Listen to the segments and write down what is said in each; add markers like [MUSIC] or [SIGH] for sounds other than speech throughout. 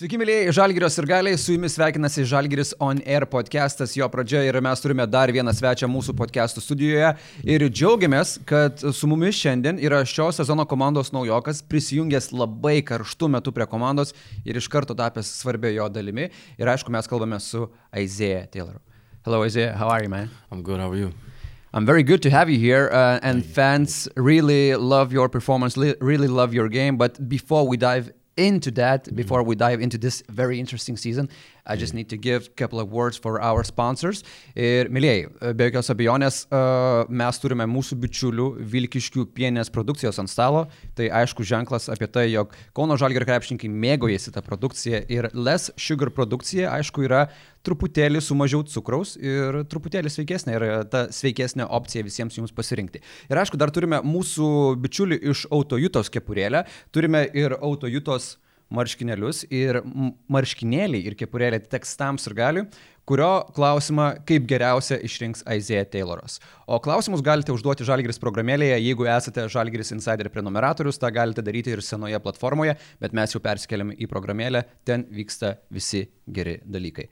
Sveiki, mėlyjei Žalgirio ir galiai, su jumis sveikinasi Žalgiris On Air podcastas, jo pradžia ir mes turime dar vieną svečią mūsų podcastų studijoje ir džiaugiamės, kad su mumis šiandien yra šio sezono komandos naujokas, prisijungęs labai karštų metų prie komandos ir iš karto tapęs svarbia jo dalimi ir aišku, mes kalbame su Isaiah Tayloru. Hello Isaiah, how are you man? I'm good, how are you? I'm very good to have you here, uh, and fans really love your performance, really love your game. But before we dive into that, before mm-hmm. we dive into this very interesting season, I just need to give a couple of words for our sponsors. Ir, mėlyjei, be jokios abejonės, uh, mes turime mūsų bičiulių Vilkiškių pienės produkcijos ant stalo. Tai aišku ženklas apie tai, jog Kauno Žalgirio krepšininkai mėgojasi tą produkciją ir Less Sugar produkcija, aišku, yra truputėlį su mažiau cukraus ir truputėlį sveikesnė ir ta sveikesnė opcija visiems jums pasirinkti. Ir aišku, dar turime mūsų bičiulį iš Autojutos kepurėlę, turime ir Autojutos marškinėlius ir marškinėliai ir kepurėlė atiteks tam ir galiui, kurio klausimą kaip geriausia išrinks Isaiah Tayloras. O klausimus galite užduoti Žalgiris programėlėje, jeigu esate Žalgiris Insider prenumeratorius, tą galite daryti ir senoje platformoje, bet mes jau persikeliame į programėlę, ten vyksta visi geri dalykai.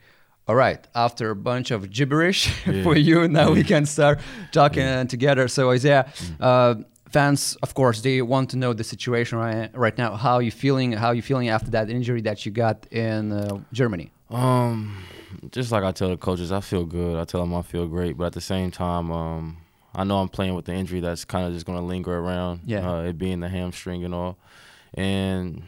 All right, after a bunch of gibberish [LAUGHS] for you, now we can start talking together. So, Isaiah, uh, fans, of course, they want to know the situation right, right now. How are you feeling? How are you feeling after that injury that you got in uh, Germany? Um, just like I tell the coaches, I feel good. I tell them I feel great, but at the same time, um, I know I'm playing with the injury that's kind of just going to linger around. Yeah. Uh, it being the hamstring and all, and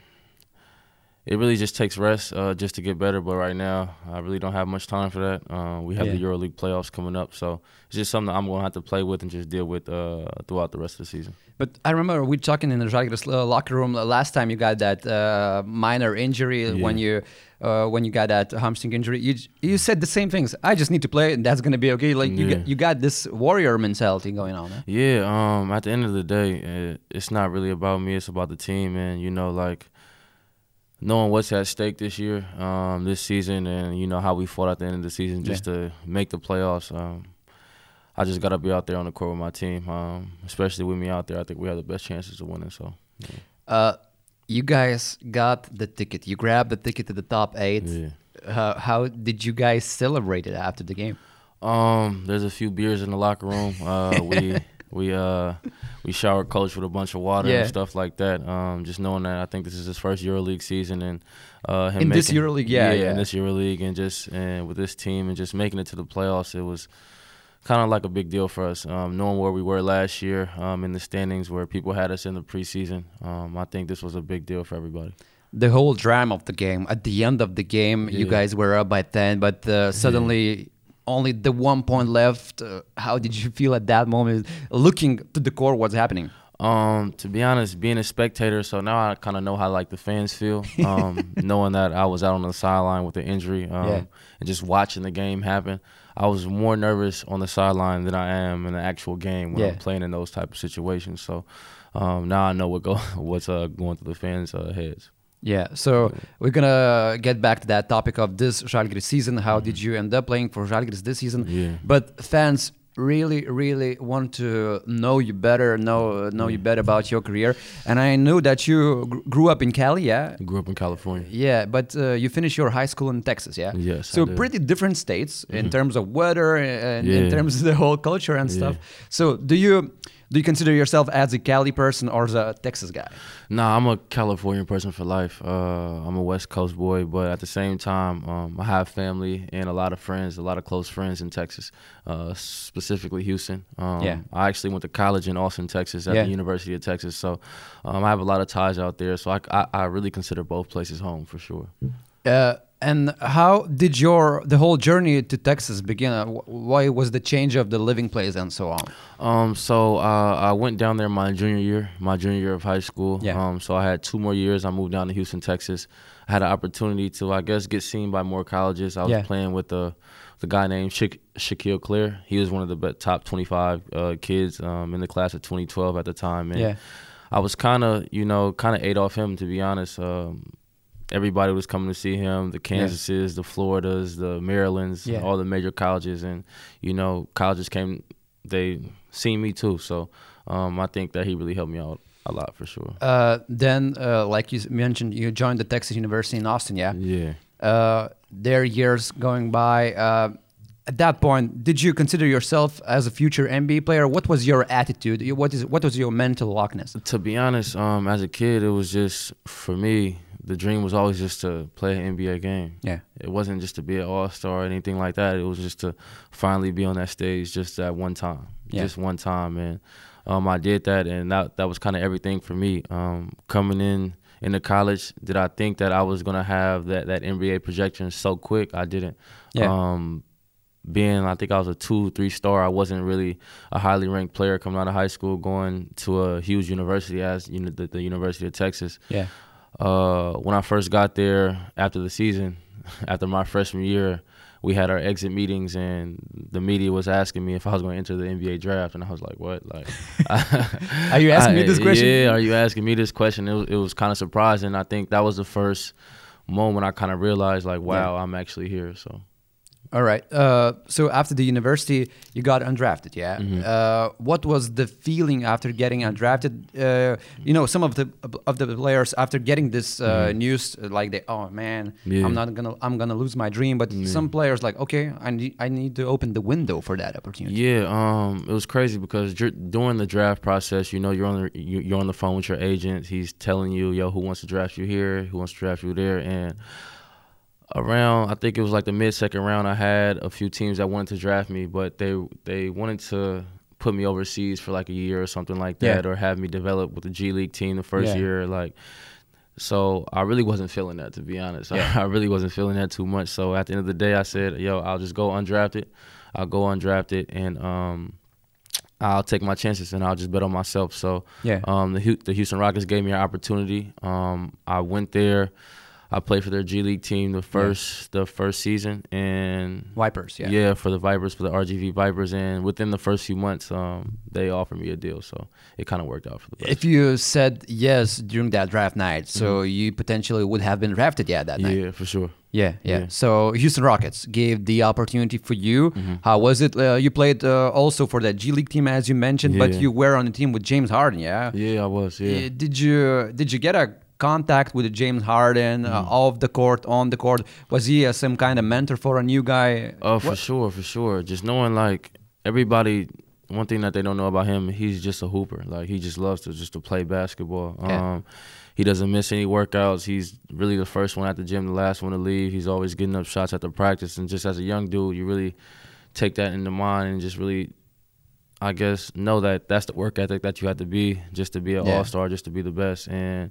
it really just takes rest uh, just to get better. But right now, I really don't have much time for that. Uh, we have the Yeah. EuroLeague playoffs coming up, so it's just something I'm going to have to play with and just deal with uh, throughout the rest of the season. But I remember we talking in the Žalgiris uh, locker room last time you got that uh, minor injury Yeah. when you uh, when you got that hamstring injury. You you said the same things. I just need to play, and that's gonna be okay. Like you Yeah. got, you got this warrior mentality going on. Huh? Yeah, um, at the end of the day, it, it's not really about me. It's about the team, and you know, like knowing what's at stake this year, um, this season, and you know how we fought at the end of the season just to make the playoffs. Um, I just gotta be out there on the court with my team, um, especially with me out there. I think we have the best chances of winning. So, yeah. Uh, you guys got the ticket. You grabbed the ticket to the top eight. Yeah. Uh, how did you guys celebrate it after the game? Um, there's a few beers in the locker room. Uh, we [LAUGHS] we uh we showered coach with a bunch of water Yeah. and stuff like that. Um, just knowing that I think this is his first EuroLeague season and uh him In this EuroLeague, yeah, yeah. in this EuroLeague and just and with this team and just making it to the playoffs, it was kind of like a big deal for us. Um, knowing where we were last year um, in the standings, where people had us in the preseason, um, I think this was a big deal for everybody. the whole drama of the game. At the end of the game, you guys were up by 10, but uh, suddenly only the one point left. Uh, how did you feel at that moment, looking to the core, what's happening? Um, to be honest, being a spectator, so now I kind of know how like the fans feel. Um, [LAUGHS] knowing that I was out on the sideline with the injury, um, Yeah. and just watching the game happen, I was more nervous on the sideline than I am in the actual game when Yeah. I'm playing in those type of situations. So um, now I know what go [LAUGHS] what's uh, going through the fans' uh, heads. Yeah, so we're gonna get back to that topic of this Žalgiris season. How did mm-hmm. you end up playing for Žalgiris this season? Yeah. But fans really, really want to know you better, know know you mm. better about your career. And I know that you gr- grew up in Cali, yeah. I grew up in California. Yeah, but uh, you finished your high school in Texas, yeah. Yes, So pretty different states in mm-hmm. terms of weather and in terms of the whole culture and stuff. So do you do you consider yourself as a Cali person or as a Texas guy? Nah, I'm a Californian person for life. Uh, I'm a West Coast boy, but at the same time, um, I have family and a lot of friends, a lot of close friends in Texas, uh, specifically Houston. Um, Yeah. I actually went to college in Austin, Texas, at Yeah. the University of Texas. So um, I have a lot of ties out there. So I, I, I really consider both places home for sure. Uh, and how did your the whole journey to Texas begin? Uh, why was the change of the living place and so on? Um, so uh, I went down there my junior year, my junior year of high school. Yeah. Um, so I had two more years. I moved down to Houston, Texas. I had an opportunity to, I guess, get seen by more colleges. I was Yeah. playing with the the guy named Sha- Shaquille Cleare. He was one of the top 25 uh, kids um, in the class of 2012 at the time. And Yeah. I was kind of, you know, kind of ate off him to be honest. Um, everybody was coming to see him. The Kansases, the Floridas, the Marylands, Yeah. all the major colleges, and you know, colleges came. They seen me too, so um, I think that he really helped me out. a lot for sure. Uh, then, uh, like you mentioned, you joined the Texas University in Austin. Yeah. Yeah. Uh, there years going by. Uh, at that point, did you consider yourself as a future NBA player? What was your attitude? You- What is what was your mental lockness? To be honest, um, as a kid, it was just for me. The dream was always just to play an NBA game. Yeah. It wasn't just to be an All Star or anything like that. It was just to finally be on that stage just at one time, Yeah. just one time, and um, I did that, and that that was kind of everything for me. Um, coming in into college, did I think that I was gonna have that that NBA projection so quick? I didn't. Yeah. Um, being, I think I was a two, three star. I wasn't really a highly ranked player coming out of high school, going to a huge university as you know the, the University of Texas Yeah. Uh, when I first got there after the season, [LAUGHS] after my freshman year, we had our exit meetings, and the media was asking me if I was going to enter the NBA draft, and I was like, "What? Like, [LAUGHS] Are you asking me this question? Yeah, are you asking me this question? It was, it was kind of surprising. I think that was the first moment I kind of realized, like, wow, I'm actually here. So All right. Uh, so after the university, you got undrafted. Yeah. Mm-hmm. Uh, what was the feeling after getting undrafted? Uh, you know, some of the of the players after getting this uh, news, uh, like they, oh man, Mm-hmm. Yeah. I'm not gonna, I'm gonna lose my dream. But some players like, okay, I need, I need to open the window for that opportunity. Yeah, um, it was crazy because dur- during the draft process, you know, you're on the you're on the phone with your agent. He's telling you, yo, who wants to draft you here, who wants to draft you there, and around I think it was like the mid second round, I had a few teams that wanted to draft me, but they they wanted to put me overseas for like a year or something like Yeah. that, or have me develop with the G League team the first Yeah. year, like. So I really wasn't feeling that, to be honest. Yeah. [LAUGHS] I really wasn't feeling that too much. So at the end of the day, I said, "Yo, I'll just go undrafted. I'll go undrafted, and um, I'll take my chances, and I'll just bet on myself." So Yeah. um, the the Houston Rockets gave me an opportunity. Um, I went there. I played for their G League team the first the first season, and Vipers. Yeah. Yeah, for the Vipers, for the RGV Vipers, and within the first few months, um, they offered me a deal, so it kind of worked out for the best. If you said yes during that draft night, so you potentially would have been drafted. Yeah, that night. Mm-hmm. yeah, for sure. Yeah, yeah, Yeah. So Houston Rockets gave the opportunity for you. Mm-hmm. How was it? Uh, you played uh, also for that G League team, as you mentioned, but you were on the team with James Harden. Yeah. Yeah, I was. Yeah. Did you did you get a contact with James Harden uh, Mm-hmm. off the court, on the court? Was he uh, some kind of mentor for a new guy? Oh, for sure, for sure. Just knowing like everybody, one thing that they don't know about him, he's just a hooper. Like he just loves to just to play basketball. Yeah. Um, he doesn't miss any workouts. He's really the first one at the gym, the last one to leave. He's always getting up shots at the practice. And just as a young dude, you really take that into mind and just really, I guess, know that that's the work ethic that you have to be just to be an Yeah. all star, just to be the best. And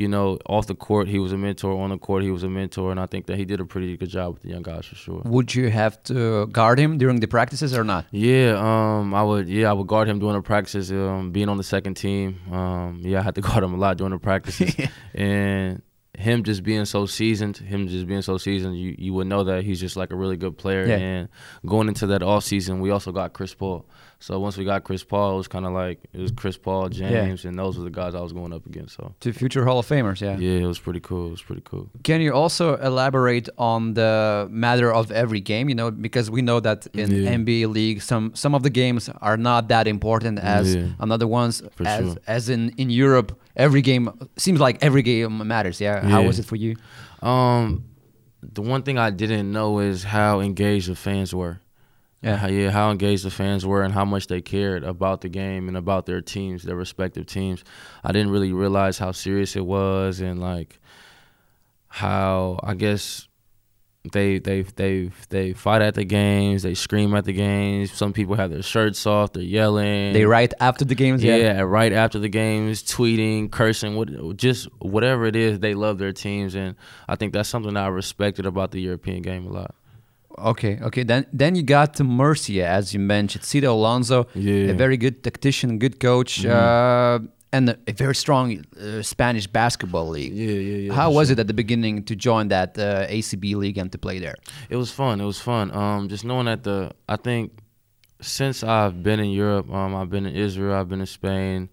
you know, off the court, he was a mentor. On the court, he was a mentor, and I think that he did a pretty good job with the young guys for sure. Would you have to guard him during the practices or not? Yeah, um, I would. Yeah, I would guard him during the practices. Um, being on the second team, um, yeah, I had to [LAUGHS] guard him a lot during the practices, [LAUGHS] and him just being so seasoned, him just being so seasoned, you you would know that he's just like a really good player. Yeah. And going into that off season, we also got Chris Paul. So once we got Chris Paul, it was kind of like it was Chris Paul, James, and those were the guys I was going up against. So To future Hall of Famers, yeah. yeah, it was pretty cool. It was pretty cool. Can you also elaborate on the matter of every game? You know, because we know that in Yeah. NBA league, some some of the games are not that important as Yeah. another ones. For as sure. as in in Europe, every game seems like every game matters. Yeah. How was it for you? Um, the one thing I didn't know is how engaged the fans were. Yeah. How, yeah, how engaged the fans were and how much they cared about the game and about their teams, their respective teams. I didn't really realize how serious it was and like how I guess they they they they fight at the games, they scream at the games. Some people have their shirts off, they're yelling. They write after the games. Yeah, Yeah. right after the games, tweeting, cursing, what, just whatever it is, they love their teams, and I think that's something that I respected about the European game a lot. Okay. Okay. Then then you got to Murcia, as you mentioned, Sito Alonso, Yeah. A very good tactician, good coach. Uh, and a, a very strong uh, Spanish basketball league. Yeah, yeah, yeah. How was sure. it at the beginning to join that uh, ACB league and to play there? It was fun. It was fun. Um, just knowing that the I think since I've been in Europe, um, I've been in Israel, I've been in Spain,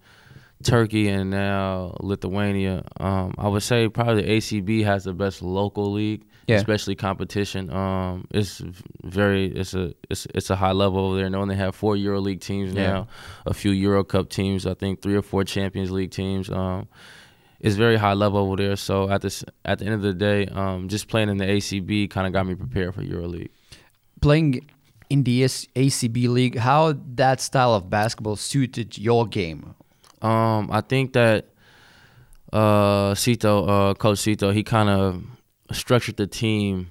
Turkey and now Lithuania. Um, I would say probably the ACB has the best local league, Yeah. especially competition. Um, it's very it's a it's it's a high level over there. And they have four Euro League teams Yeah. now, a few Euro Cup teams. I think three or four Champions League teams. Um, it's very high level over there. So at this at the end of the day, um, just playing in the ACB kind of got me prepared for Euro League. Playing in the ACB league, how that style of basketball suited your game? Um, I think that uh, Sito, uh, Coach Sito, he kind of structured the team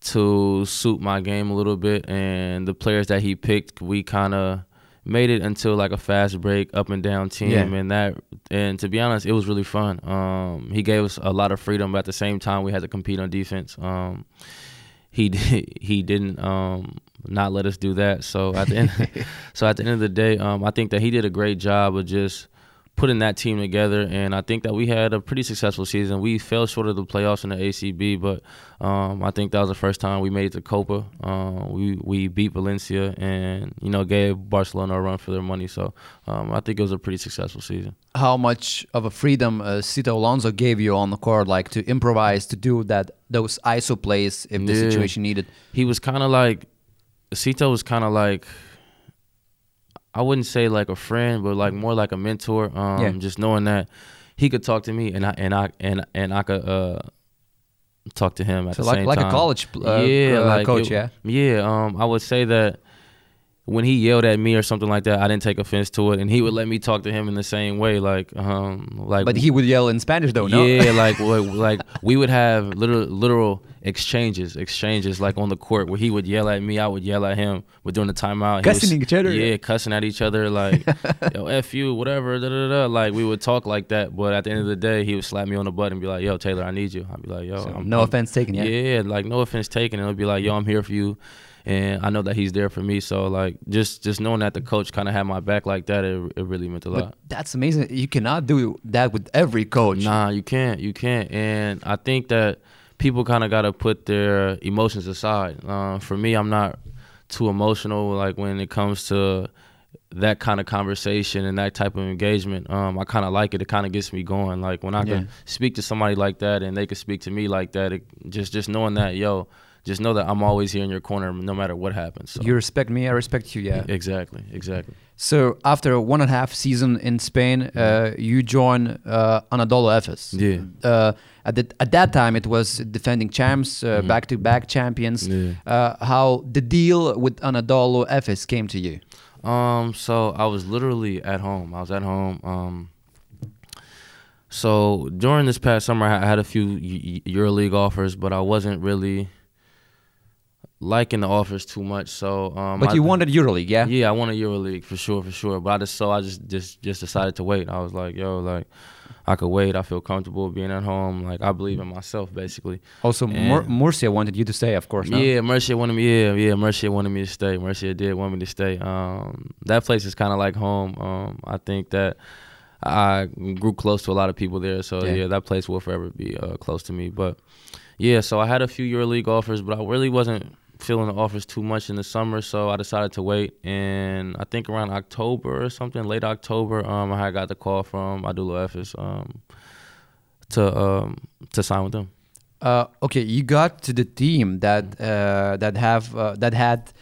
to suit my game a little bit, and the players that he picked, we kind of made it until like a fast break, up and down team, Yeah. and that. And to be honest, it was really fun. Um, he gave us a lot of freedom, but at the same time, we had to compete on defense. Um, he [LAUGHS] did, he didn't um, not let us do that. So at the end, [LAUGHS] so at the end of the day, um, I think that he did a great job of just putting that team together, and I think that we had a pretty successful season. We fell short of the playoffs in the ACB, but um, I think that was the first time we made it to Copa. Uh, we we beat Valencia, and you know gave Barcelona a run for their money. So um, I think it was a pretty successful season. How much of a freedom uh, Sito Alonso gave you on the court, like to improvise, to do that those ISO plays if the Yeah. situation needed? he was kind of like Sito was kind of like I wouldn't say like a friend, but like more like a mentor. Um, Yeah. Just knowing that he could talk to me and I and I and and I could uh, talk to him at So the like same like time. a college uh, yeah, uh, like coach, it- yeah. yeah. Um, I would say that when he yelled at me or something like that, I didn't take offense to it, and he would let me talk to him in the same way, like um, like But he would yell in Spanish though, no? yeah, like [LAUGHS] like like we would have literal literal exchanges, exchanges like on the court where he would yell at me, I would yell at him. We're doing the timeout. he was- Cussing each other? Yeah, cussing at each other like [LAUGHS] yo f you, whatever. Da, da, da. Like we would talk like that, but at the end of the day, he would slap me on the butt and be like, "Yo, Taylor, I need you." I'd be like, "Yo, So, no I'm- offense taken, yeah. yeah, like no offense taken. And it'll be like, yo, I'm here for you, and I know that he's there for me. So like, just just knowing that the coach kind of had my back like that, it, it really meant a lot. But that's amazing. You cannot do that with every coach. Nah, you can't. You can't. And I think that people kind of got to put their emotions aside. Uh, for me, I'm not too emotional. Like when it comes to that kind of conversation and that type of engagement, um, I kind of like it. It kind of gets me going. Like when I Yeah. can speak to somebody like that and they can speak to me like that, it, just just knowing that, yo, just know that I'm always here in your corner no matter what happens. So. You respect me, I respect you, yeah. Exactly, exactly. So after one and a half season in Spain, uh, you join uh, Anadolu Efes. Yeah. Uh, at, the, at that time, it was defending champs, uh, Mhm. back-to-back champions. Yeah. Uh, how the deal with Anadolu Efes came to you? Um, so I was literally at home. I was at home. Um, so during this past summer, I had a few Eu- Eu- EuroLeague offers, but I wasn't really liking the offers too much. So, um, But I- you wanted EuroLeague, yeah? Yeah, I wanted EuroLeague for sure, for sure. But I just so I just just just decided to wait. I was like, yo, like I could wait. I feel comfortable being at home. Like I believe in myself, basically. Also, Mur- Murcia wanted you to stay, of course. No? Yeah, Murcia wanted me. Yeah, yeah, Murcia wanted me to stay. Murcia did want me to stay. Um, that place is kind of like home. Um, I think that I grew close to a lot of people there, so Yeah. yeah, that place will forever be uh, close to me. But yeah, so I had a few EuroLeague offers, but I really wasn't feeling the offers too much in the summer, so I decided to wait. And I think around October or something, late October, um, I got the call from Anadolu Efes um, to um, to sign with them. Uh, okay, you got to the team that uh, that have uh, that had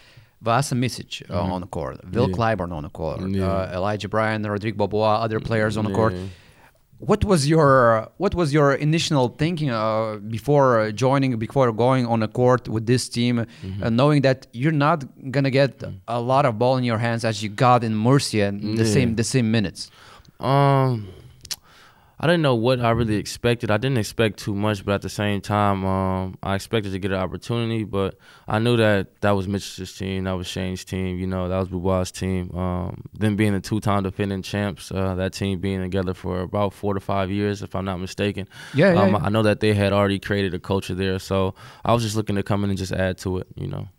Vasa Micić uh, Mhm. on the court, Will Yeah. Clyburn on the court, Yeah. uh, Elijah Bryant, Rodrigue Beaubois, other players on the court. What was your what was your initial thinking uh, before joining, before going on a court with this team, Mm-hmm. uh, knowing that you're not gonna get a lot of ball in your hands as you got in Murcia, in the Yeah. same the same minutes? Um, I didn't know what I really expected. I didn't expect too much, but at the same time, um, I expected to get an opportunity. But I knew that that was Mitchell's team, that was Shane's team. You know, that was Buba's team. Um, them being the two-time defending champs, uh, that team being together for about four to five years, if I'm not mistaken. Yeah, yeah, um, yeah. I know that they had already created a culture there, so I was just looking to come in and just add to it. You know.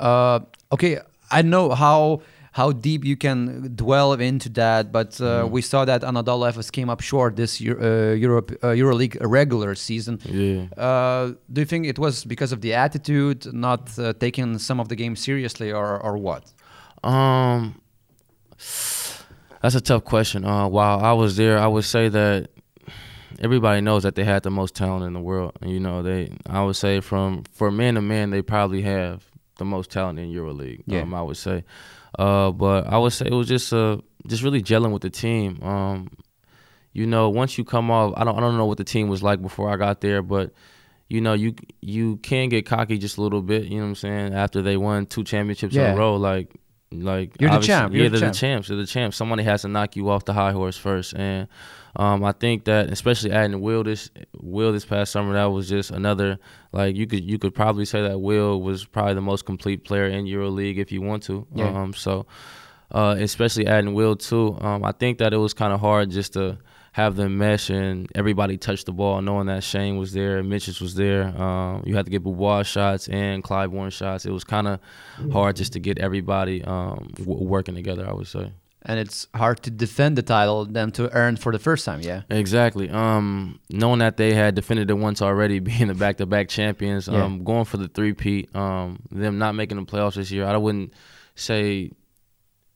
Uh, okay, I know how how deep you can dwell into that, but uh, Mm-hmm. we saw that Anadolu Efes came up short this year, uh, Europe uh, EuroLeague regular season. Yeah. Uh, do you think it was because of the attitude, not uh, taking some of the games seriously, or or what? Um, That's a tough question. Uh, while I was there, I would say that everybody knows that they had the most talent in the world. You know, they I would say from for man to man, they probably have the most talent in EuroLeague. Yeah. Um, I would say, uh, but I would say it was just uh, just really gelling with the team. Um, you know, once you come off, I don't I don't know what the team was like before I got there, but you know, you you can get cocky just a little bit. You know what I'm saying? After they won two championships Yeah. in a row, like like You're the champ, you're yeah, the they're champ. the champs. They're the champs. Somebody has to knock you off the high horse first, and um, I think that especially adding Will this Will this past summer, that was just another like you could you could probably say that Will was probably the most complete player in EuroLeague if you want to. Yeah. Um, so uh, especially adding Will too. Um, I think that it was kind of hard just to have them mesh and everybody touch the ball, knowing that Shane was there, Mitchell was there. Um, you had to get Beaubois shots and Clyburn shots. It was kind of hard just to get everybody um, w- working together. I would say. And it's hard to defend the title than to earn for the first time. Yeah. Exactly. Um, knowing that they had defended it once already, [LAUGHS] being the back-to-back champions, Yeah. um, going for the three-peat, um, them not making the playoffs this year, I wouldn't say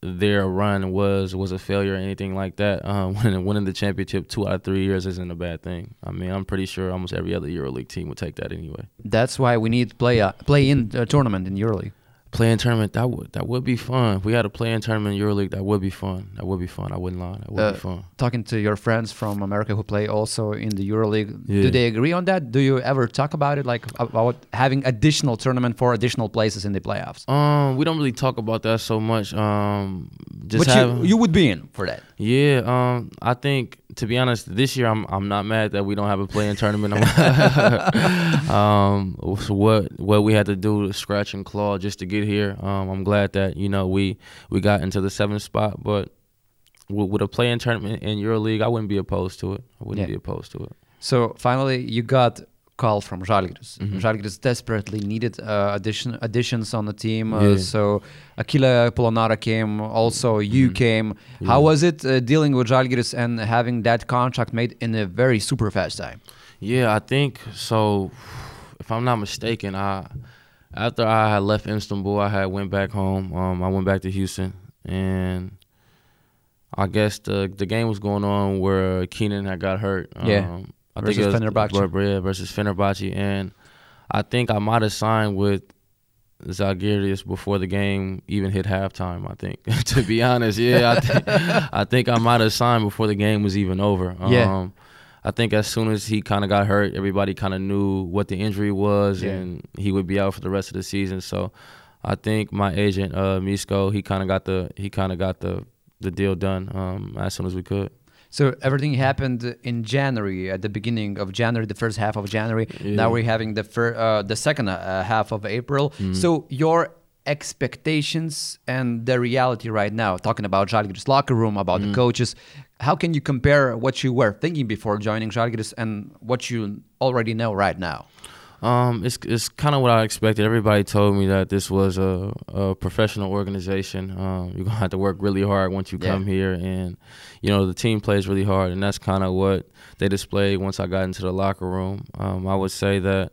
their run was was a failure or anything like that. Um, [LAUGHS] winning, winning the championship two out of three years isn't a bad thing. I mean, I'm pretty sure almost every other EuroLeague team would take that anyway. That's why we need play uh, play in uh, tournament in EuroLeague. Playing tournament that would that would be fun. If we had a playing tournament in EuroLeague, that would be fun. That would be fun. I wouldn't lie. That would Uh, be fun. Talking to your friends from America who play also in the EuroLeague, do they agree on that? Do you ever talk about it, like about having additional tournament for additional places in the playoffs? Um, we don't really talk about that so much. Um, just but having, you you would be in for that. Yeah, um, I think to be honest, this year I'm I'm not mad that we don't have a playing tournament. [LAUGHS] [LAUGHS] Um, so what what we had to do to scratch and claw just to get here. Um, I'm glad that you know we we got into the seventh spot, but with, with a playing tournament in EuroLeague, I wouldn't be opposed to it. I wouldn't Yeah. be opposed to it. So finally, you got call from Žalgiris. Mhm. Žalgiris desperately needed uh, addition additions on the team. Uh, Yeah. So Achille Polonara came. Also, you Mhm. came. Yeah. How was it uh, dealing with Žalgiris and having that contract made in a very super fast time? Yeah, I think so. If I'm not mistaken, I after I had left Istanbul, I had went back home. Um, I went back to Houston, and I guess the the game was going on where Keenan had got hurt. Yeah, um, I versus think it was Fenerbahce. Yeah, versus Fenerbahce, and I think I might have signed with Zalgiris before the game even hit halftime. I think, [LAUGHS] to be honest, yeah, I, think [LAUGHS] I think I might have signed before the game was even over. Yeah. I think as soon as he kind of got hurt, everybody kind of knew what the injury was, Yeah. and he would be out for the rest of the season. So, I think my agent, uh, Misko, he kind of got the he kind of got the the deal done um, as soon as we could. So everything happened in January, at the beginning of January, the first half of January. Yeah. Now we're having the fir- uh, the second uh, half of April. Mm. So your expectations and the reality right now, talking about Žalgiris locker room, about Mm. the coaches, how can you compare what you were thinking before joining Žalgiris and what you already know right now? Um, it's it's kind of what I expected. Everybody told me that this was a, a professional organization. Um, you're gonna have to work really hard once you Yeah. come here, and you know the team plays really hard, and that's kind of what they displayed once I got into the locker room. Um, I would say that,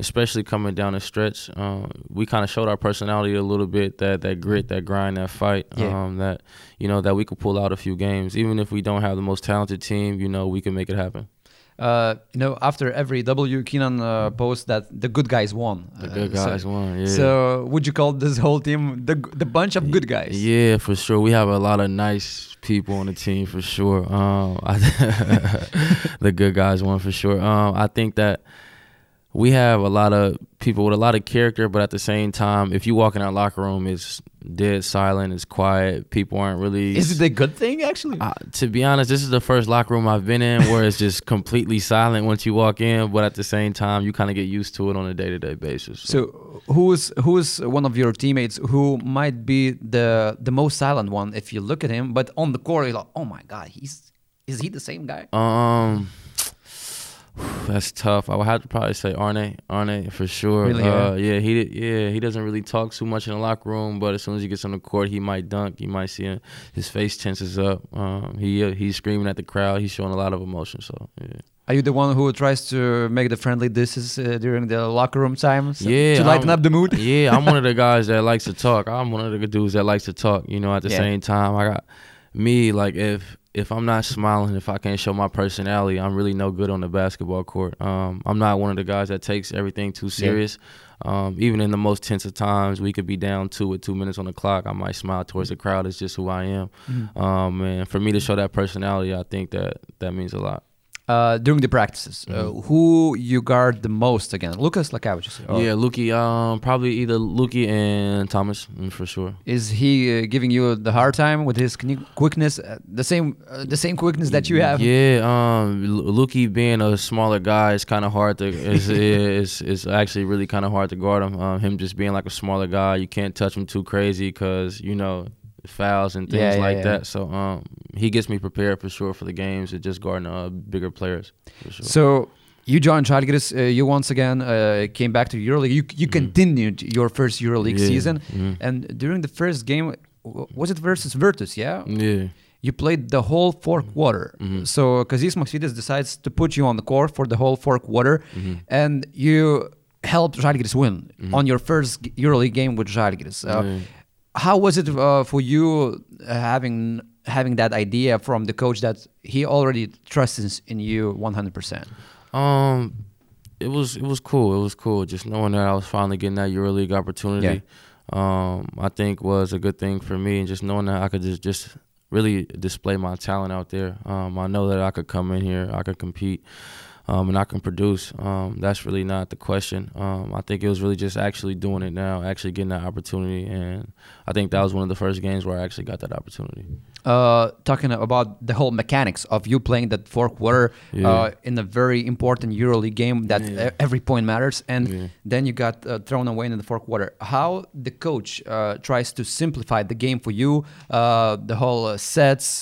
especially coming down the stretch, um, we kind of showed our personality a little bit. That that grit, that grind, that fight. Yeah. Um, that you know that we could pull out a few games, even if we don't have the most talented team. You know we can make it happen. Uh, you know, after every W, Keenan uh, posts that the good guys won. The Uh, good so- guys won. Yeah. So would you call this whole team the the bunch of good guys? Yeah, for sure. We have a lot of nice people on the team for sure. Um, I, [LAUGHS] the good guys won for sure. Um, I think that we have a lot of people with a lot of character, but at the same time, if you walk in our locker room, it's dead silent, it's quiet. People aren't really. Is it a good thing actually? Uh, to be honest, this is the first locker room I've been in [LAUGHS] where it's just completely silent once you walk in, but at the same time, you kind of get used to it on a day to day basis. So who's who's one of your teammates who might be the the most silent one if you look at him, but on the court you're like, oh my god, he's is he the same guy? Um, that's tough. I would have to probably say Arne. Arne for sure. Really, Uh, yeah, he yeah he doesn't really talk too much in the locker room, but as soon as he gets on the court, he might dunk. You might see him, his face tenses up. Um, he uh, he's screaming at the crowd. He's showing a lot of emotion. So yeah. Are you the one who tries to make the friendly disses uh, during the locker room times? Yeah, to lighten I'm- up the mood. yeah, I'm one of the [LAUGHS] guys that likes to talk. I'm one of the dudes that likes to talk. You know, at the Yeah. same time, I got me, like if if I'm not smiling, if I can't show my personality, I'm really no good on the basketball court. Um, I'm not one of the guys that takes everything too serious. Yeah. Um, even in the most tense of times, we could be down two with two minutes on the clock. I might smile towards the crowd. It's just who I am. Mm-hmm. Um, and for me to show that personality, I think that that means a lot uh, during the practices, uh, mm-hmm. uh, who you guard the most again? Lukas Lekavičius. Oh. Yeah, Luki. Um, probably either Luki and Thomas mm, for sure. Is he uh, giving you the hard time with his quickness? Uh, the same, uh, the same quickness that you have. Yeah. Um, Luki being a smaller guy is kind of hard to. It's, [LAUGHS] is is actually really kind of hard to guard him. Um, him just being like a smaller guy, you can't touch him too crazy because you know fouls and things yeah, yeah, like yeah. that. So um, he gets me prepared for sure for the games and just guarding uh, bigger players. Sure. So you joined Žalgiris. Uh, you once again uh, came back to EuroLeague. You you mm. continued your first EuroLeague season, mm. and during the first game, was it versus Virtus? Yeah. Yeah. You played the whole fourth mm-hmm. quarter. Mm-hmm. So Kazys Maksvytis decides to put you on the court for the whole fourth quarter, and you helped Žalgiris win on your first EuroLeague game with Žalgiris. Uh, how was it uh, for you uh, having having that idea from the coach that he already trusts in you 100%? Um, it was it was cool. It was cool just knowing that I was finally getting that EuroLeague opportunity. Yeah. Um, I think was a good thing for me, and just knowing that I could just just really display my talent out there. Um, I know that I could come in here, I could compete um, and I can produce. Um, that's really not the question. Um, I think it was really just actually doing it now, actually getting that opportunity, and I think that was one of the first games where I actually got that opportunity. Uh, talking about the whole mechanics of you playing that fourth quarter yeah. uh, in a very important EuroLeague game that yeah. every point matters, and yeah. then you got uh, thrown away in the fourth quarter. How the coach uh, tries to simplify the game for you, uh, the whole uh, sets,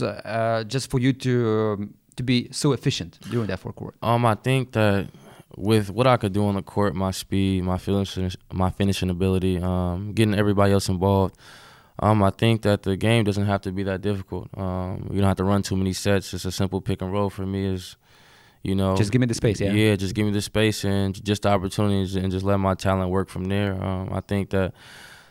just for you to um, to be so efficient during that fourth quarter? Um, I think that with what I could do on the court, my speed, my finishing, my finishing ability, um, getting everybody else involved. Um, I think that the game doesn't have to be that difficult. Um, you don't have to run too many sets. It's a simple pick and roll for me. Is you know, just give me the space. Yeah, yeah, just give me the space and just the opportunities and just let my talent work from there. Um, I think that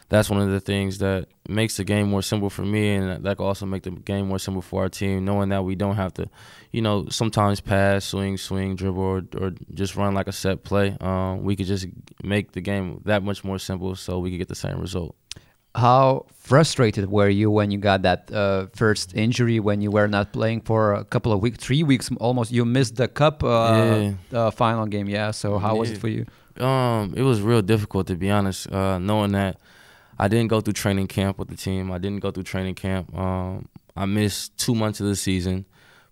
that's one of the things that makes the game more simple for me, and that can also make the game more simple for our team. Knowing that we don't have to, you know, sometimes pass, swing, swing, dribble, or, or just run like a set play. Um, we could just make the game that much more simple, so we could get the same result. How frustrated were you when you got that uh, first injury? When you were not playing for a couple of weeks, three weeks almost, you missed the cup uh, yeah. uh, final game. Yeah. So how yeah. was it for you? Um, it was real difficult to be honest, uh, knowing that I didn't go through training camp with the team. I didn't go through training camp. Um, I missed two months of the season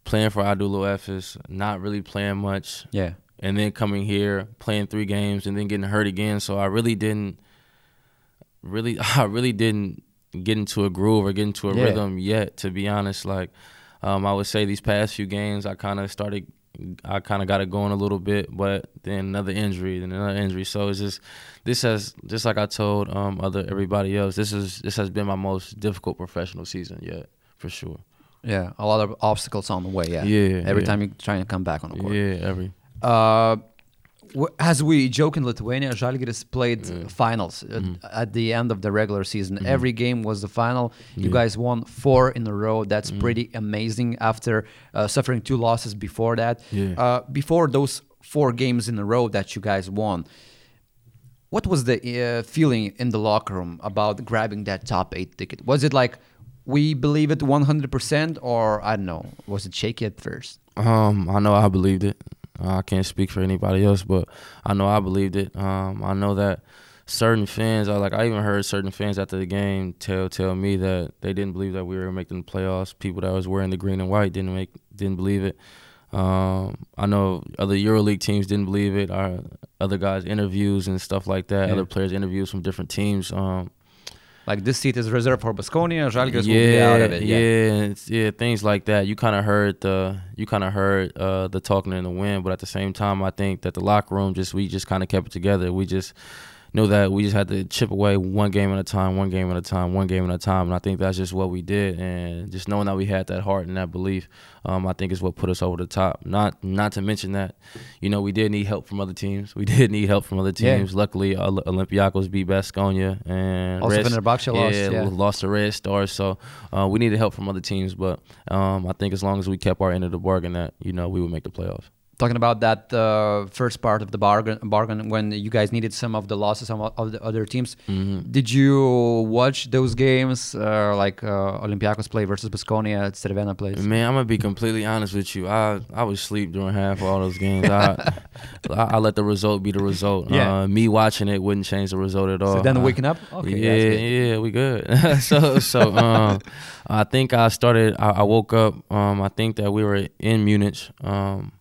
playing for Anadolu Efes, not really playing much. Yeah. And then coming here, playing three games, and then getting hurt again. So I really didn't, really, [LAUGHS] I really didn't get into a groove or get into a yeah. rhythm yet. To be honest, like um, I would say, these past few games, I kind of started I kind of got it going a little bit, but then another injury, then another injury. So it's just this has just like I told um, other everybody else. This is this has been my most difficult professional season yet, for sure. Yeah, a lot of obstacles on the way. Yeah, yeah. Every yeah. time you're trying to come back on the court. Yeah, every. Uh, as we joke in Lithuania, Žalgiris played yeah. finals mm-hmm. at the end of the regular season. Mm-hmm. Every game was the final. You yeah. guys won four in a row. That's mm-hmm. pretty amazing after uh, suffering two losses before that. Yeah. Uh, before those four games in a row that you guys won, what was the uh, feeling in the locker room about grabbing that top eight ticket? Was it like we believe it 100% or I don't know, was it shaky at first? Um, I know I believed it. I can't speak for anybody else, but I know I believed it. Um, I know that certain fans, I like I even heard certain fans after the game tell tell me that they didn't believe that we were making the playoffs. People that was wearing the green and white didn't make didn't believe it. Um, I know other EuroLeague teams didn't believe it. Our other guys' interviews and stuff like that. Yeah. Other players' interviews from different teams. Um, like this seat is reserved for Baskonia, Žalgiris yeah, will be out of it. Yeah, yeah, yeah things like that. You kind of heard the you kind of heard uh, the talking in the wind, but at the same time, I think that the locker room just we just kind of kept it together. We just knew that we just had to chip away one game at a time, one game at a time, one game at a time, and I think that's just what we did. And just knowing that we had that heart and that belief, um, I think is what put us over the top. Not not to mention that, you know, we did need help from other teams. We [LAUGHS] did need help from other teams. Yeah. Luckily, Olympiacos beat Baskonia and also Red, Fenerbahce yeah, lost. Yeah, lost the Red Stars. So uh, we needed help from other teams, but um, I think as long as we kept our end of the bargain, that you know we would make the playoffs talking about that uh, first part of the bargain, bargain when you guys needed some of the losses of the other teams. Mm-hmm. Did you watch those games, uh, like uh, Olympiacos play versus Baskonia, Crvena plays? Man, I'm gonna be completely honest with you. I I was asleep during half of all those games. I, [LAUGHS] I, I let the result be the result. Yeah. Uh, me watching it wouldn't change the result at all. So then waking up, okay, yeah, yeah, we good. [LAUGHS] so so um, I think I started. I, I woke up. Um, I think that we were in Munich. Um,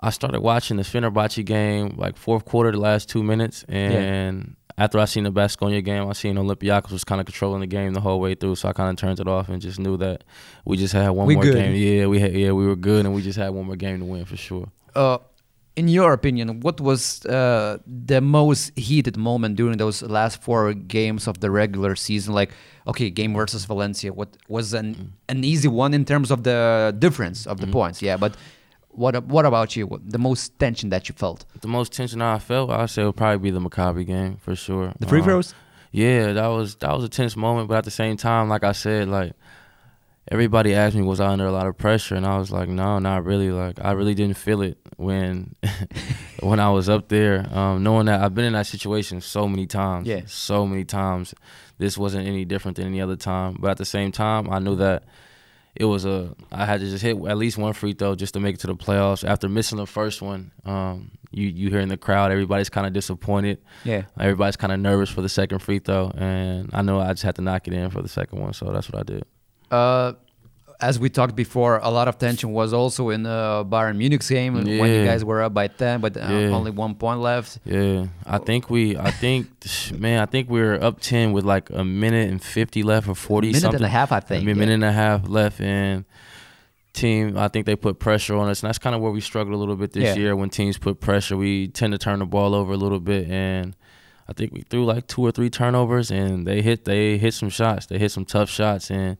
I started watching the Fenerbahce game like fourth quarter, the last two minutes, and yeah. after I seen the Baskonia game, I seen Olympiacos was kind of controlling the game the whole way through, so I kind of turned it off and just knew that we just had one we more good. game. Yeah, we had yeah we were good, and we just had one more game to win for sure. Uh, in your opinion, what was uh, the most heated moment during those last four games of the regular season? Like, okay, game versus Valencia, what was an mm. an easy one in terms of the difference of the mm-hmm. points? Yeah, but what What about you? The most tension that you felt? The most tension I felt, I say, would probably be the Maccabi game for sure. The free um, throws. yeah, that was that was a tense moment, but at the same time, like I said, like everybody asked me, was I under a lot of pressure, and I was like, no, not really. Like I really didn't feel it when [LAUGHS] when I was up there, um, knowing that I've been in that situation so many times. Yeah, so many times. This wasn't any different than any other time, but at the same time, I knew that it was a I had to just hit at least one free throw just to make it to the playoffs. After missing the first one, um, you you hear in the crowd everybody's kind of disappointed. Yeah, everybody's kind of nervous for the second free throw, and I know I just had to knock it in for the second one, so that's what I did. Uh, as we talked before, a lot of tension was also in the Bayern Munich game yeah. when you guys were up by ten, but uh, yeah. only one point left. Yeah, I think we, I think, [LAUGHS] man, I think we were up ten with like a minute and fifty left or forty. A minute something. and a half, I think. A minute yeah. and a half left, and team, I think they put pressure on us, and that's kind of where we struggled a little bit this year. When teams put pressure, we tend to turn the ball over a little bit, and I think we threw like two or three turnovers, and they hit, they hit some shots, they hit some tough shots, and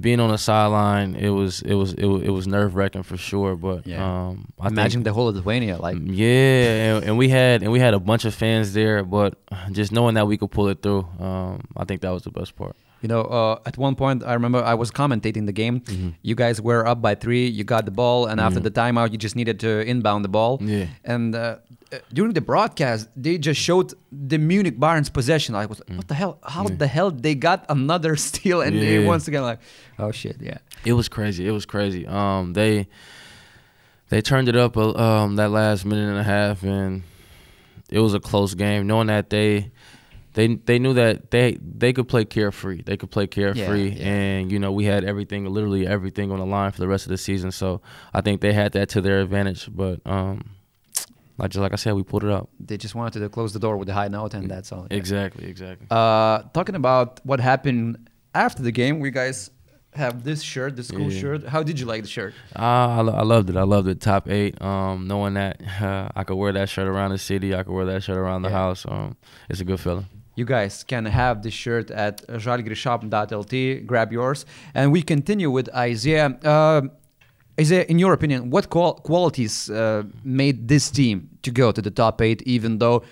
being on the sideline, it was it was it was, it was nerve wracking for sure. But yeah. um, I imagine think, the whole Lithuania, like yeah, and, and, we had and we had a bunch of fans there. But just knowing that we could pull it through, um, I think that was the best part. You know, uh, at one point, I remember I was commentating the game. Mm-hmm. You guys were up by three. You got the ball, and mm-hmm. after the timeout, you just needed to inbound the ball. Yeah. And uh, during the broadcast, they just showed the Munich Bayern's possession. I was, mm. what the hell? How yeah. the hell they got another [LAUGHS] steal? And yeah. once again, like, oh shit, yeah. It was crazy. It was crazy. Um, they they turned it up um that last minute and a half, and it was a close game. Knowing that they they they knew that they they could play carefree. They could play carefree, yeah, yeah. and you know we had everything, literally everything on the line for the rest of the season. So I think they had that to their advantage. But um, like just like I said, we pulled it up. They just wanted to close the door with a high note, and that's all. Exactly, exactly. Uh, talking about what happened after the game, we guys have this shirt, this cool yeah. shirt. How did you like the shirt? Uh, I, I loved it. I loved it. Top eight. Um, knowing that uh, [LAUGHS] I could wear that shirt around the city, I could wear that shirt around the yeah. house. Um, it's a good feeling you guys can have this shirt at žalgirisshop.lt. Grab yours. And we continue with Isaiah. Uh, Isaiah, in your opinion, what qual qualities uh, made this team to go to the top eight, even though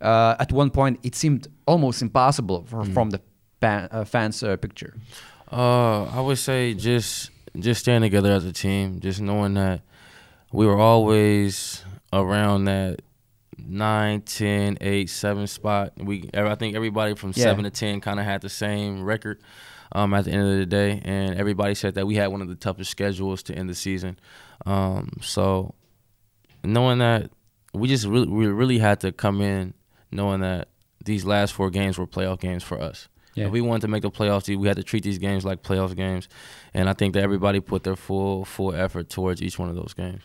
uh, at one point it seemed almost impossible for, mm. from the fan, uh, fans' uh, picture? Uh, I would say just just staying together as a team, just knowing that we were always around that nine, 10, 8, 7 spot. We I think everybody from yeah. 7 to 10 kind of had the same record um, at the end of the day. And everybody said that we had one of the toughest schedules to end the season. Um, so knowing that, we just really, we really had to come in knowing that these last four games were playoff games for us. Yeah. If we wanted to make the playoffs, we had to treat these games like playoff games, and I think that everybody put their full full effort towards each one of those games.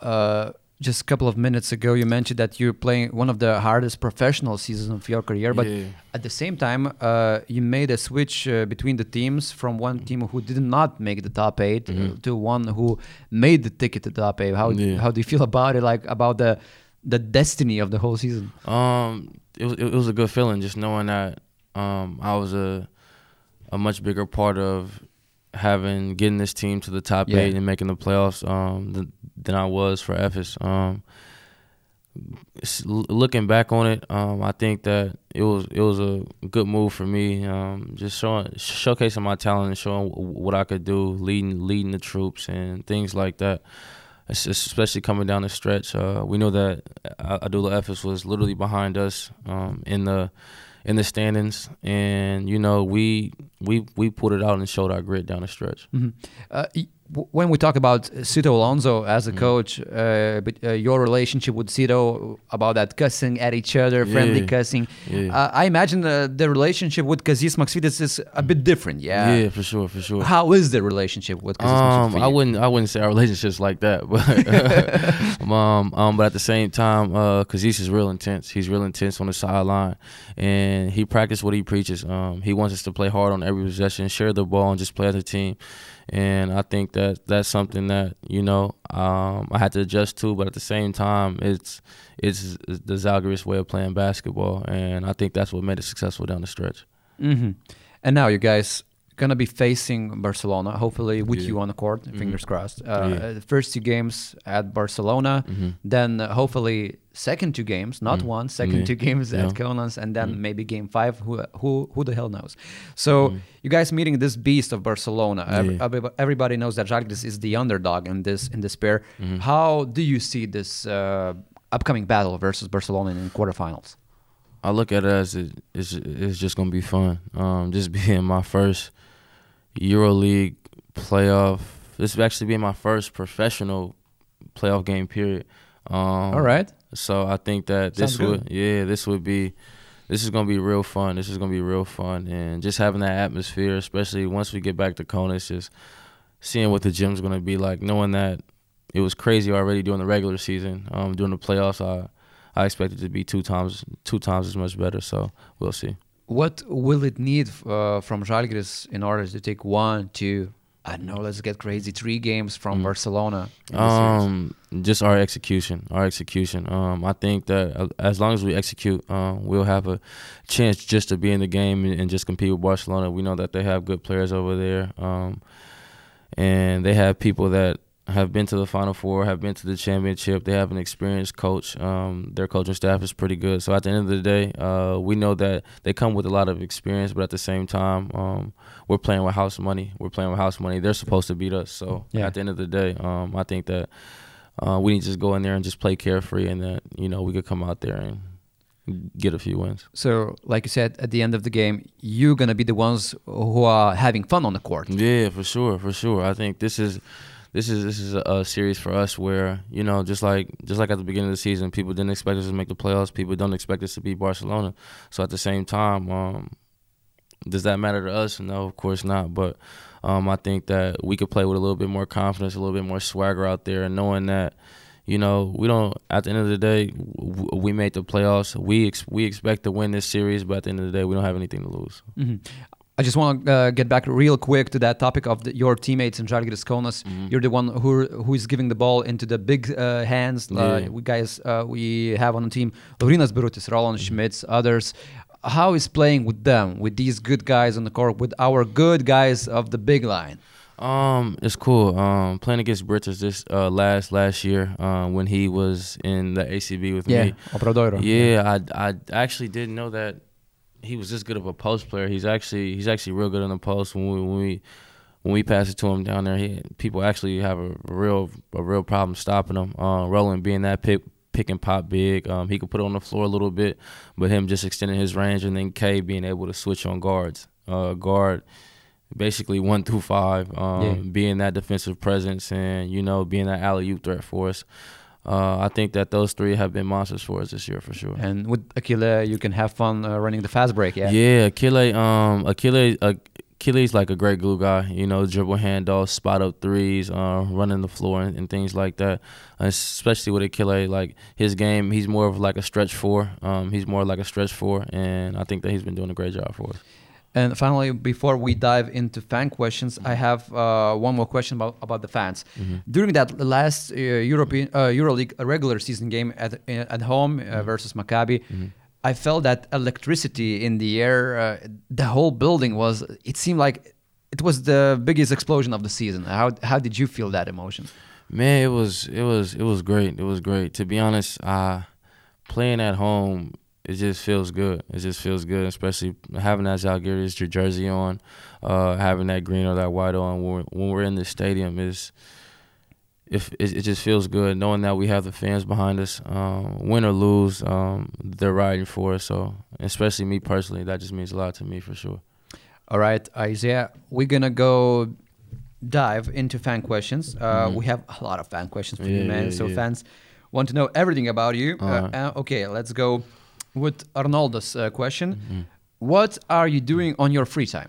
Uh, just a couple of minutes ago, you mentioned that you're playing one of the hardest professional seasons of your career, but yeah. at the same time, uh, you made a switch uh, between the teams from one team who did not make the top 8 mm -hmm. to one who made the ticket to the top eight. How yeah. how do you feel about it? Like about the the destiny of the whole season? Um, it was it was a good feeling just knowing that um I was a a much bigger part of having getting this team to the top Yeah. eight and making the playoffs um than, than I was for Efes. Um, looking back on it, um, I think that it was it was a good move for me. Um, just showing showcasing my talent and showing what I could do, leading leading the troops and things like that. Especially coming down the stretch, uh, we know that A- Abdullah Efes was literally behind us um, in the in the standings, and you know we we we pulled it out and showed our grit down the stretch. Mhm. Uh, when we talk about Sito Alonso as a Mm-hmm. coach, uh, but uh, your relationship with Sito about that cussing at each other, friendly cussing, Yeah. uh, I imagine uh, the relationship with Kazys Maksvytis is a bit different. Yeah. yeah, for sure, for sure. How is the relationship with Kazys Um? I wouldn't, I wouldn't say our relationships like that, [LAUGHS] but [LAUGHS] um, um, but at the same time, uh, Kazys is real intense. He's real intense on the sideline, and he practices what he preaches. Um, he wants us to play hard on every possession, share the ball, and just play as a team. And I think that that's something that you know um, I had to adjust to, but at the same time, it's it's the Žalgiris way of playing basketball, and I think that's what made it successful down the stretch. hmm And now you guys gonna be facing Barcelona, hopefully with Yeah. you on the court. Fingers crossed. Uh, Yeah. uh, first two games at Barcelona, then uh, hopefully second two games, not Mm. one, second Yeah. two games at Kaunas, and then Mm. maybe game five. Who who who the hell knows? So Mm. you guys meeting this beast of Barcelona. Everybody knows that Žalgiris is the underdog in this in this pair. Mm-hmm. How do you see this uh, upcoming battle versus Barcelona in quarterfinals? I look at it as it, it's it's just gonna be fun. Um, just [LAUGHS] being my first EuroLeague playoff. This will actually be my first professional playoff game. Period. Um, All right. So I think that this Sounds good. would yeah this would be this is gonna be real fun. This is gonna be real fun and just having that atmosphere, especially once we get back to Kaunas, it's just seeing what the gym's gonna be like, knowing that it was crazy already during the regular season. Um, during the playoffs, I I expect it to be two times two times as much better. So we'll see. What will it need uh, from Žalgiris in order to take one, two, I don't know, let's get crazy, three games from Barcelona? this series? Um, just our execution, our execution. Um, I think that uh, as long as we execute, um, we'll have a chance just to be in the game and, and just compete with Barcelona. We know that they have good players over there, um, and they have people that have been to the Final Four, have been to the championship. They have an experienced coach. Um, their coaching staff is pretty good. So at the end of the day, uh, we know that they come with a lot of experience, but at the same time, um, we're playing with house money. We're playing with house money. They're supposed to beat us. So Yeah. at the end of the day, um, I think that uh, we need to just go in there and just play carefree, and that you know we could come out there and get a few wins. So, like you said, at the end of the game, you're going to be the ones who are having fun on the court. Yeah, for sure, for sure. I think this is this is this is a, series for us where you know just like just like at the beginning of the season, people didn't expect us to make the playoffs. People don't expect us to beat Barcelona. So at the same time, um, does that matter to us? No, of course not. But um, I think that we could play with a little bit more confidence, a little bit more swagger out there, and knowing that. You know, we don't. At the end of the day, w- we made the playoffs. We ex- we expect to win this series, but at the end of the day, we don't have anything to lose. Mhm. I just want to uh, get back real quick to that topic of the, your teammates in Žalgiris Kaunas. You're the one who who is giving the ball into the big uh, hands. Uh, we guys uh, we have on the team Laurynas Birutis, Roland Šmits, others. How is playing with them, with these good guys on the court, with our good guys of the big line? Um, it's cool. Um, playing against Bridges this uh last last year, um, when he was in the ACB with me. Obradoiro. Yeah, I I actually didn't know that he was this good of a post player. He's actually he's actually real good in the post. When we when we when we pass it to him down there, he, people actually have a real a real problem stopping him. Uh, Roland being that pick pick and pop big, um, he could put it on the floor a little bit, but him just extending his range, and then K being able to switch on guards, uh, guard basically one through five, um, Yeah. being that defensive presence and you know being that alley oop threat for us. Uh, I think that those three have been monsters for us this year for sure. And with Achille, you can have fun uh, running the fast break. Yeah. Yeah, Achille, um, Achille, uh, Achilles like a great glue guy. You know, dribble handoffs, spot up threes, uh, running the floor and, and things like that. Uh, especially with Achille, like his game, he's more of like a stretch four. Um, he's more like a stretch four, and I think that he's been doing a great job for us. And finally, before we dive into fan questions, I have uh, one more question about, about the fans. Mm-hmm. During that last uh, European uh, EuroLeague regular season game at at home uh, versus Maccabi, I felt that electricity in the air. Uh, the whole building was. It seemed like it was the biggest explosion of the season. How how did you feel that emotion? Man, it was it was it was great. It was great. To be honest, uh, playing at home, it just feels good. It just feels good, especially having that Žalgiris jersey on, uh, having that green or that white on. When we're, when we're in the stadium, is if it, it just feels good knowing that we have the fans behind us. Um, win or lose, um, they're riding for us. So, especially me personally, that just means a lot to me for sure. All right, Isaiah, we're gonna go dive into fan questions. Uh, We have a lot of fan questions for you, Mm-hmm. Man. yeah, so yeah. fans want to know everything about you. Uh, Uh-huh. uh, okay, let's go with Arnoldo's uh, question. Mm-hmm. What are you doing on your free time?